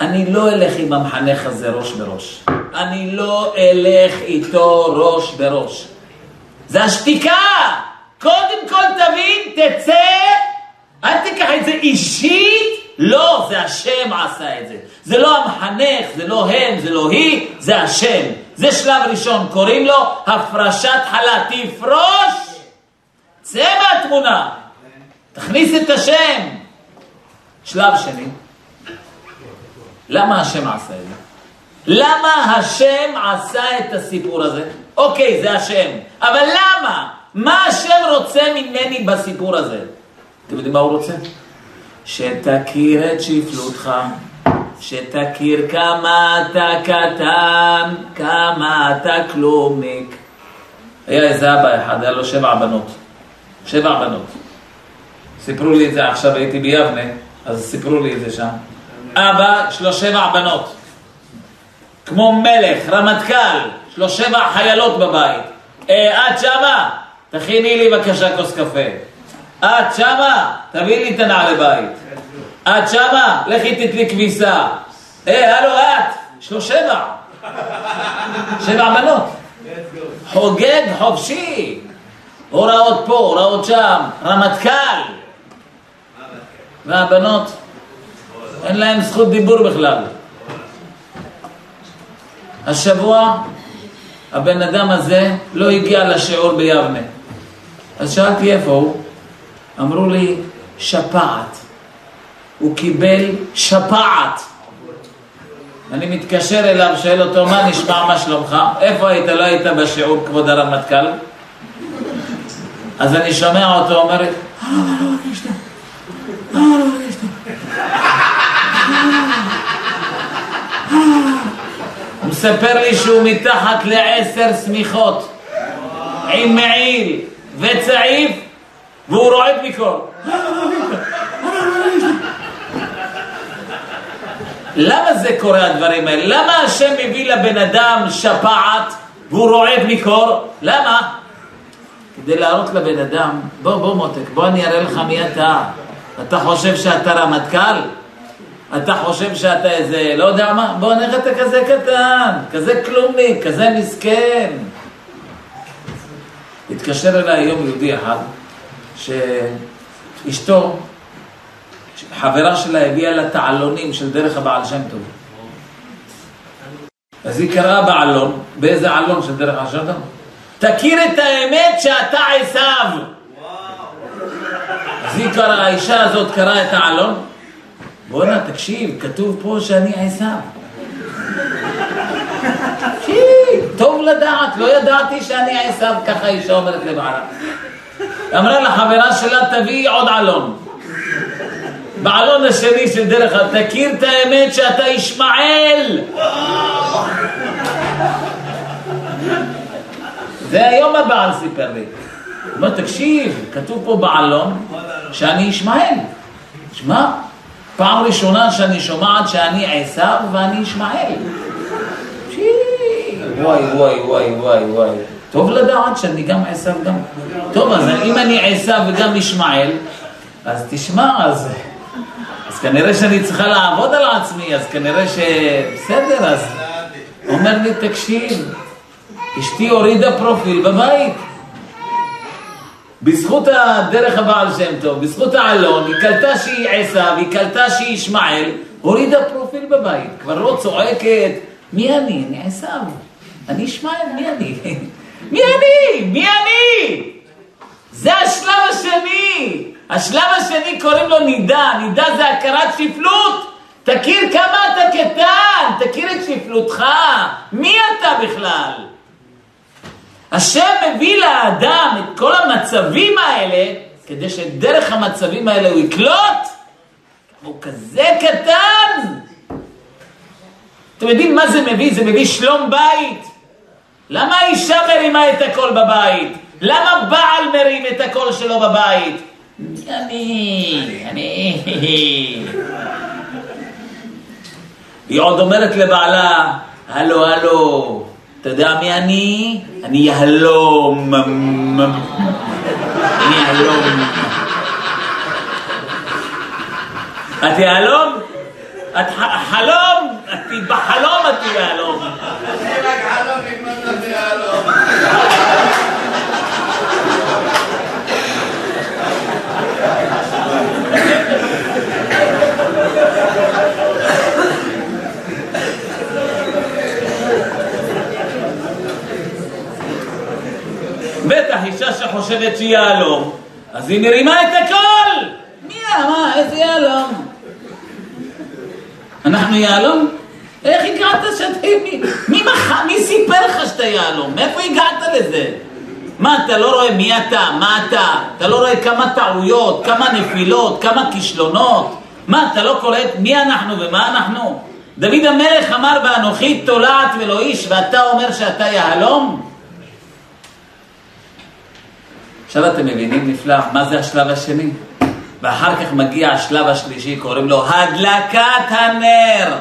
אני לא אלך עם המחנך הזה ראש בראש. אני לא אלך איתו ראש בראש. זה השתיקה! קודם כל תבין, תצא, אל תיקח את זה אישית, לא, זה השם עשה את זה. זה לא המחנך, זה לא הם, זה לא היא, זה השם. זה שלב ראשון, קוראים לו הפרשת חלה. תפרוש, צא מהתמונה, תכניס את השם. שלב שני, למה השם עשה את זה? למה השם עשה את הסיפור הזה? אוקיי, זה השם, אבל למה? מה השם רוצה ממני בסיפור הזה? אתם יודעים מה הוא רוצה? שתכיר את שפלותך, שתכיר כמה אתה קטן, כמה אתה כלומניק. היה איזה אבא אחד, היה לו שבע בנות. שבע בנות. סיפרו לי את זה עכשיו, הייתי ביבנה. אז סיפרו לי את זה שם. אבא, יש לו שבע בנות. כמו מלך, רמטכ"ל, יש לו שבע חיילות בבית. אה, את שמה? תכיני לי בבקשה כוס קפה. את שמה? תביאי לי את הנעלי בית. את שמה? לכי תתלי כביסה. אה, הלו את? יש לו שבע. שבע בנות. חוגג חופשי. הוראות פה, הוראות שם, רמטכ"ל. והבנות, אין להם זכות דיבור בכלל. השבוע הבן אדם הזה לא הגיע לשיעור ביבנה. אז שאלתי איפה הוא, אמרו לי, שפעת. הוא קיבל שפעת. אני מתקשר אליו, שואל אותו, מה נשמע, מה שלומך? איפה היית? לא היית בשיעור, כבוד הרמטכ"ל? אז אני שומע אותו אומר, אה, לא טוב. אה, לא מרגיש טוב. הוא מספר לי שהוא מתחת לעשר שמיכות, עם מעיל וצעיף, והוא רועד מקור. למה זה קורה הדברים האלה? למה השם מביא לבן אדם שפעת והוא רועד מקור? למה? כדי להראות לבן אדם, בוא, בוא מותק, בוא אני אראה לך מי אתה. אתה חושב שאתה רמטכ"ל? אתה חושב שאתה איזה, לא יודע מה? בוא נראה אתה כזה קטן, כזה כלומניק, כזה מסכן. התקשר אליי היום יהודי אחד, שאשתו, חברה שלה הביאה לה תעלונים של דרך הבעל שם טוב. אז היא קראה בעלון, באיזה עלון של דרך הבעל שם טוב? תכיר את האמת שאתה עשיו. אז היא קראה, האישה הזאת קראה את העלון. בואנה, תקשיב, כתוב פה שאני עשיו. טוב לדעת, לא ידעתי שאני עשיו, ככה האישה אומרת לבעלה. אמרה לחברה שלה, תביאי עוד עלון. בעלון השני של דרך, תכיר את האמת שאתה ישמעאל. זה היום הבעל סיפר לי. הוא אומר, תקשיב, כתוב פה בעלון שאני ישמעאל. שמע, פעם ראשונה שאני שומעת שאני עשיו ואני ישמעאל. וואי, וואי, וואי, וואי, וואי. טוב לדעת שאני גם עשיו גם... טוב, אז אם אני עשיו וגם ישמעאל, אז תשמע, אז... אז כנראה שאני צריכה לעבוד על עצמי, אז כנראה ש... בסדר, אז... אומר לי, תקשיב, אשתי הורידה פרופיל בבית. בזכות הדרך הבעל שם טוב, בזכות העלון, היא קלטה שהיא עשיו, היא קלטה שהיא ישמעאל, הורידה פרופיל בבית. כבר לא צועקת, מי אני? אני עשיו. אני ישמעאל, מי אני? מי אני? מי אני? זה השלב השני. השלב השני קוראים לו נידה. נידה זה הכרת שפלות. תכיר כמה אתה קטן, תכיר את שפלותך. מי אתה בכלל? השם מביא לאדם את כל המצבים האלה, כדי שדרך המצבים האלה הוא יקלוט. הוא כזה קטן. אתם יודעים מה זה מביא? זה מביא שלום בית. למה האישה מרימה את הקול בבית? למה בעל מרים את הקול שלו בבית? אני, אני. היא עוד אומרת לבעלה, הלו, הלו, אתה יודע מי אני? אני יהלום. אני יהלום. את יהלום? את חלום? את בחלום את יהלום. בטח אישה שחושבת שהיא יהלום, אז היא מרימה את הכל! מי, מה, איזה יהלום? אנחנו יהלום? איך הגעת שאתה... מי, מח... מי סיפר לך שאתה יהלום? מאיפה הגעת לזה? מה, אתה לא רואה מי אתה? מה אתה? אתה לא רואה כמה טעויות, כמה נפילות, כמה כישלונות? מה, אתה לא קולט מי אנחנו ומה אנחנו? דוד המלך אמר, ואנוכי תולעת ולא איש, ואתה אומר שאתה יהלום? עכשיו אתם מבינים נפלא, מה זה השלב השני? ואחר כך מגיע השלב השלישי, קוראים לו הדלקת הנר.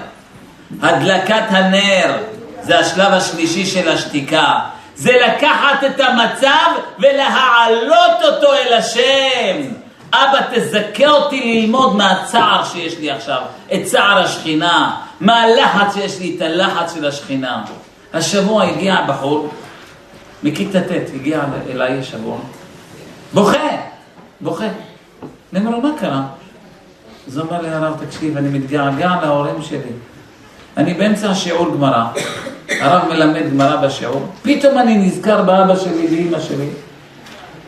הדלקת הנר זה השלב השלישי של השתיקה. זה לקחת את המצב ולהעלות אותו אל השם. אבא, תזכה אותי ללמוד מהצער שיש לי עכשיו, את צער השכינה, מהלחץ שיש לי, את הלחץ של השכינה. השבוע הגיע בחור מכיתה ט', הגיע אליי השבוע, בוכה, בוכה. אני אומר לו, מה קרה? אז הוא אומר לי, הרב, תקשיב, אני מתגעגע להורים שלי. אני באמצע השיעור גמרא, הרב מלמד גמרא בשיעור, פתאום אני נזכר באבא שלי ואימא שלי,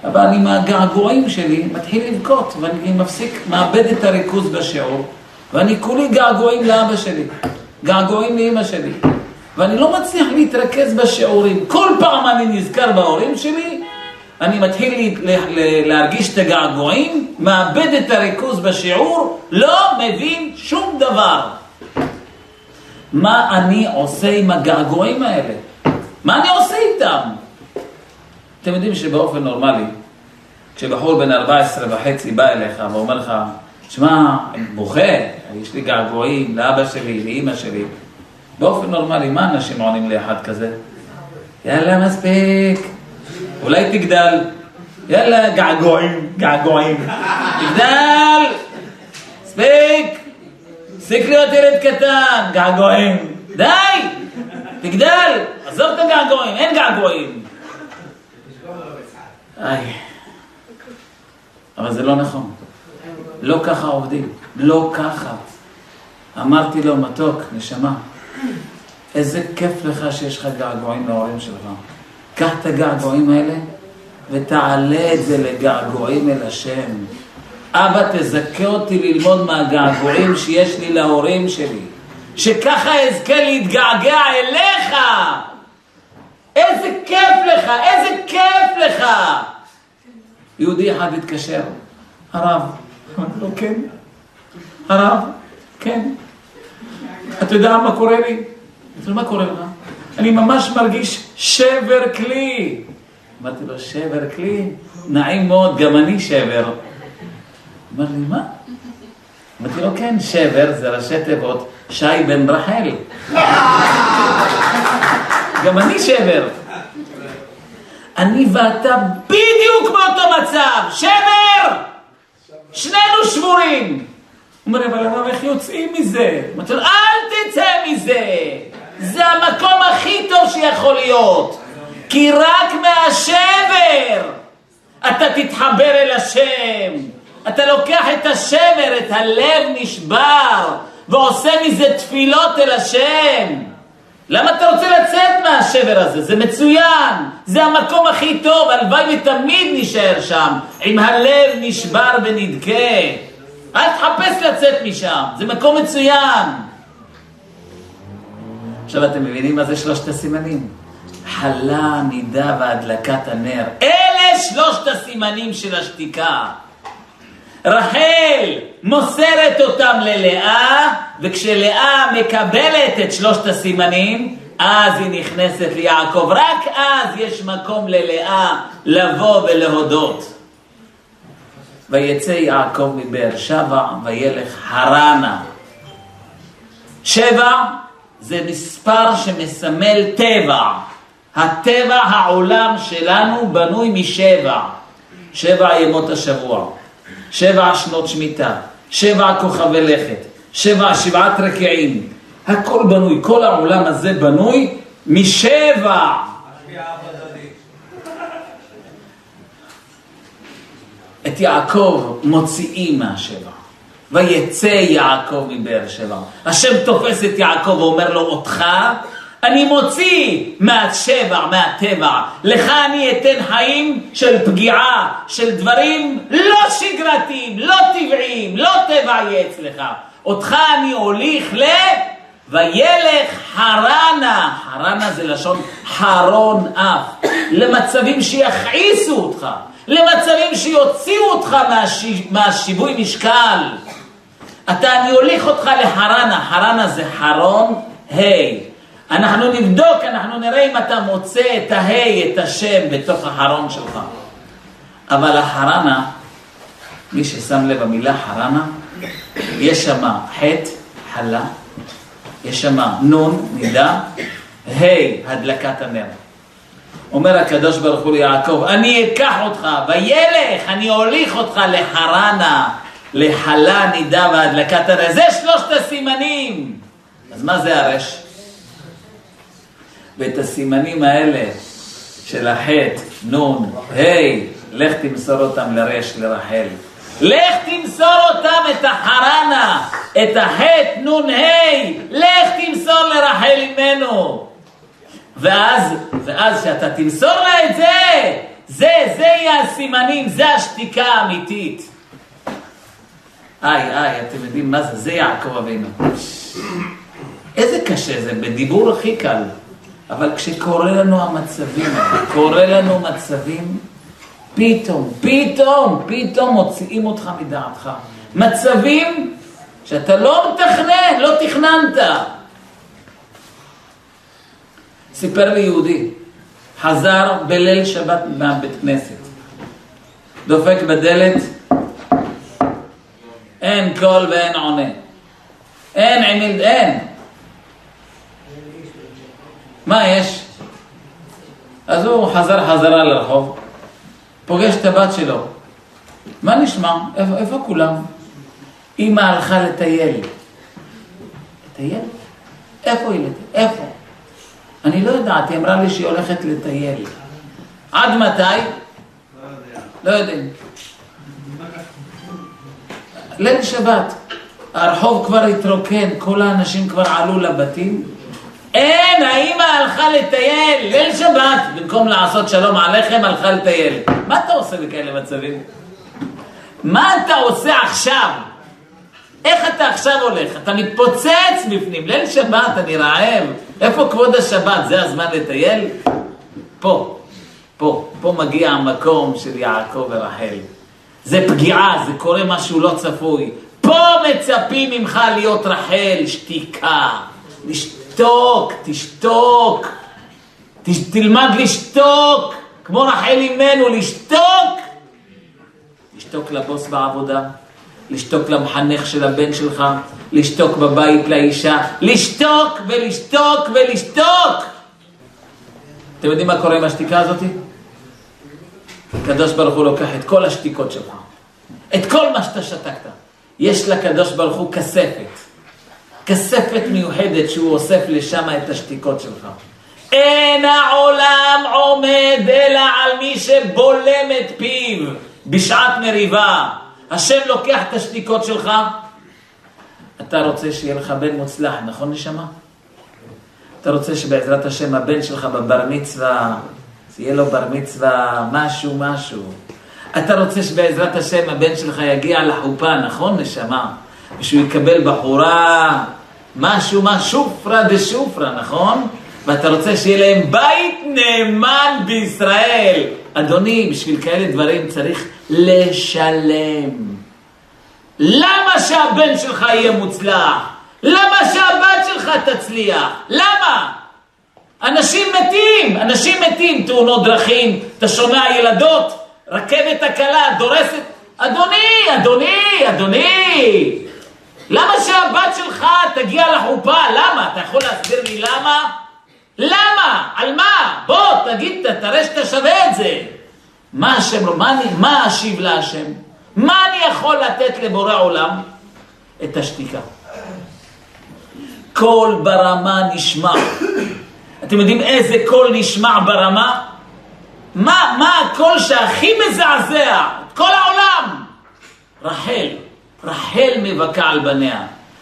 אבל אני מהגעגועים שלי מתחיל לבכות, ואני מפסיק, מאבד את הריכוז בשיעור, ואני כולי געגועים לאבא שלי, געגועים לאימא שלי, ואני לא מצליח להתרכז בשיעורים. כל פעם אני נזכר בהורים שלי, אני מתחיל להרגיש את הגעגועים, מאבד את הריכוז בשיעור, לא מבין שום דבר. מה אני עושה עם הגעגועים האלה? מה אני עושה איתם? אתם יודעים שבאופן נורמלי, כשבחור בן 14 וחצי בא אליך ואומר לך, שמע, אני בוכה, יש לי געגועים לאבא שלי, לאימא שלי. באופן נורמלי, מה אנשים עונים לאחד כזה? יאללה, מספיק. אולי תגדל. יאללה, געגועים, געגועים. תגדל! מספיק! תפסיק להיות ילד קטן, געגועים. די! תגדל! עזוב את הגעגועים, אין געגועים. אבל זה לא נכון. לא ככה עובדים. לא ככה. אמרתי לו, מתוק, נשמה, איזה כיף לך שיש לך געגועים להורים שלך. קח את הגעגועים האלה ותעלה את זה לגעגועים אל השם. אבא, תזכה אותי ללמוד מהגעגועים שיש לי להורים שלי. שככה אזכה להתגעגע אליך. איזה כיף לך, איזה כיף לך. יהודי אחד התקשר, הרב, אמרתי לו, כן, הרב, כן. אתה יודע מה קורה לי? אמרתי לו, מה קורה לך? אני ממש מרגיש שבר כלי. אמרתי לו, שבר כלי? נעים מאוד, גם אני שבר. אמר לי, מה? אמרתי לו, כן, שבר זה ראשי תיבות, שי בן רחל. גם אני שבר. אני ואתה בדיוק באותו מצב, שבר! שנינו שבורים. הוא אומר, אבל הרב, איך יוצאים מזה? אמרתי לו, אל תצא מזה! זה המקום הכי טוב שיכול להיות. כי רק מהשבר אתה תתחבר אל השם. אתה לוקח את השבר, את הלב נשבר, ועושה מזה תפילות אל השם. למה אתה רוצה לצאת מהשבר הזה? זה מצוין, זה המקום הכי טוב, הלוואי ותמיד נשאר שם, עם הלב נשבר ונדכה. אל תחפש לצאת משם, זה מקום מצוין. עכשיו אתם מבינים מה זה שלושת הסימנים? חלה, נידה והדלקת הנר. אלה שלושת הסימנים של השתיקה. רחל מוסרת אותם ללאה, וכשלאה מקבלת את שלושת הסימנים, אז היא נכנסת ליעקב. רק אז יש מקום ללאה לבוא ולהודות. ויצא יעקב מבאר שבע וילך הרנה. שבע זה מספר שמסמל טבע. הטבע העולם שלנו בנוי משבע. שבע ימות השבוע. שבע שנות שמיטה, שבע כוכבי לכת, שבע, שבעת רקיעים. הכל בנוי, כל העולם הזה בנוי משבע. את יעקב מוציאים מהשבע. ויצא יעקב מבאר שבע. השם תופס את יעקב ואומר לו, אותך אני מוציא מהשבע, מהטבע. לך אני אתן חיים של פגיעה, של דברים לא שגרתיים, לא טבעיים, לא טבע יהיה אצלך. אותך אני הוליך ל... וילך חרנה, חרנה זה לשון חרון אף, למצבים שיכעיסו אותך, למצבים שיוציאו אותך מהשי, מהשיווי משקל. אתה, אני הוליך אותך לחרנה, חרנה זה חרון ה'. אנחנו נבדוק, אנחנו נראה אם אתה מוצא את ההי, את השם, בתוך החרון שלך. אבל החרנה מי ששם לב במילה חרנה, יש שם ח' חלה, יש שם נון, נידה, ה' הדלקת הנר. אומר הקדוש ברוך הוא ליעקב, אני אקח אותך, וילך, אני אוליך אותך לחרנה, לחלה, נידה והדלקת הנר. זה שלושת הסימנים. אז מה זה הרש? ואת הסימנים האלה של החטא, נון, ה', לך תמסור אותם לרש, לרחל. לך תמסור אותם, את החרנה, את החטא, נון, ה', לך תמסור לרחל אימנו. ואז, ואז כשאתה תמסור לה את זה, זה, זה יהיה הסימנים, זה השתיקה האמיתית. איי, איי, אתם יודעים מה זה? זה יעקב אבינו. איזה קשה זה, בדיבור הכי קל. אבל כשקורה לנו המצבים קורה לנו מצבים, פתאום, פתאום, פתאום מוציאים אותך מדעתך. מצבים שאתה לא מתכנן, לא תכננת. סיפר לי יהודי, חזר בליל שבת מהבית כנסת, דופק בדלת, אין קול ואין עונה. אין עמיד, אין. מה יש? אז הוא חזר חזרה לרחוב, פוגש את הבת שלו. מה נשמע? איפה, איפה כולם? אמא הלכה לטייל. לטייל? איפה היא לטייל? איפה? אני לא יודעת, היא אמרה לי שהיא הולכת לטייל. עד מתי? לא יודעים. ליל שבת, הרחוב כבר התרוקן, כל האנשים כבר עלו לבתים. אין, האמא הלכה לטייל, ליל שבת, במקום לעשות שלום עליכם, הלכה לטייל. מה אתה עושה בכאלה מצבים? מה אתה עושה עכשיו? איך אתה עכשיו הולך? אתה מתפוצץ בפנים, ליל שבת, אני רעב. איפה כבוד השבת? זה הזמן לטייל? פה, פה, פה מגיע המקום של יעקב ורחל. זה פגיעה, זה קורה משהו לא צפוי. פה מצפים ממך להיות רחל, שתיקה. לשתוק, תשתוק. תש, תלמד לשתוק, כמו רחל אימנו, לשתוק. לשתוק לבוס בעבודה, לשתוק למחנך של הבן שלך, לשתוק בבית לאישה, לשתוק ולשתוק ולשתוק. אתם יודעים מה קורה עם השתיקה הזאת? הקדוש ברוך הוא לוקח את כל השתיקות שלך, את כל מה שאתה שתקת. יש לקדוש ברוך הוא כספת, כספת מיוחדת שהוא אוסף לשם את השתיקות שלך. אין העולם עומד אלא על מי שבולם את פיו בשעת מריבה. השם לוקח את השתיקות שלך. אתה רוצה שיהיה לך בן מוצלח, נכון נשמה? אתה רוצה שבעזרת השם הבן שלך בבר מצווה, יהיה לו בר מצווה, משהו, משהו. אתה רוצה שבעזרת השם הבן שלך יגיע לחופה, נכון נשמה? ושהוא יקבל בחורה, משהו, מה, שופרה דשופרה, נכון? ואתה רוצה שיהיה להם בית נאמן בישראל. אדוני, בשביל כאלה דברים צריך לשלם. למה שהבן שלך יהיה מוצלח? למה שהבת שלך תצליח? למה? אנשים מתים, אנשים מתים, תאונות דרכים, אתה שומע ילדות, רכבת הקלה דורסת, אדוני, אדוני, אדוני, למה שהבת שלך תגיע לחופה? למה? אתה יכול להסביר לי למה? למה? על מה? בוא, תגיד, תראה שאתה שווה את זה. מה השם, מה, אני, מה אשיב להשם? מה אני יכול לתת לבורא עולם? את השתיקה. קול ברמה נשמע. אתם יודעים איזה קול נשמע ברמה? מה, מה הקול שהכי מזעזע כל העולם? רחל. רחל מבכה על בניה.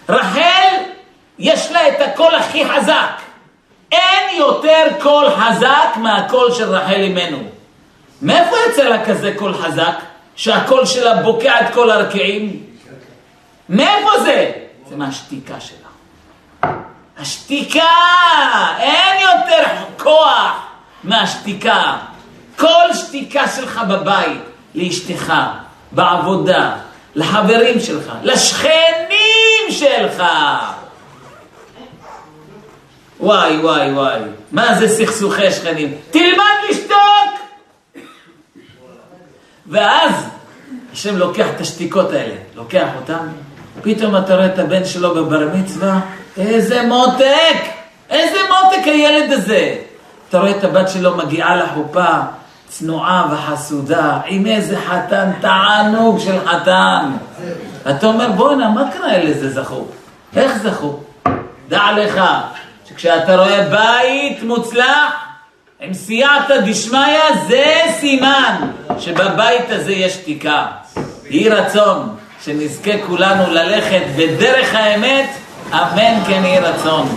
רחל, יש לה את הקול הכי חזק. אין יותר קול חזק מהקול של רחל אימנו. מאיפה יצא לה כזה קול חזק? שהקול שלה בוקע את כל הרקיעים? מאיפה זה? זה מהשתיקה שלה. השתיקה! אין יותר כוח מהשתיקה. כל שתיקה שלך בבית, לאשתך, בעבודה, לחברים שלך, לשכנים שלך. וואי, וואי, וואי, מה זה סכסוכי שכנים? תלמד לשתוק! ואז השם לוקח את השתיקות האלה, לוקח אותן, פתאום אתה רואה את הבן שלו בבר מצווה, איזה מותק! איזה מותק הילד הזה! אתה רואה את הבת שלו מגיעה לחופה, צנועה וחסודה, עם איזה חתן, תענוג של חתן. אתה אומר, בואנה, מה קרה לזה זכו? איך זכו? דע לך, שכשאתה רואה בית מוצלח, עם סייעתא דשמיא, זה סימן שבבית הזה יש שתיקה. יהי רצון שנזכה כולנו ללכת בדרך האמת, אמן כן יהי רצון.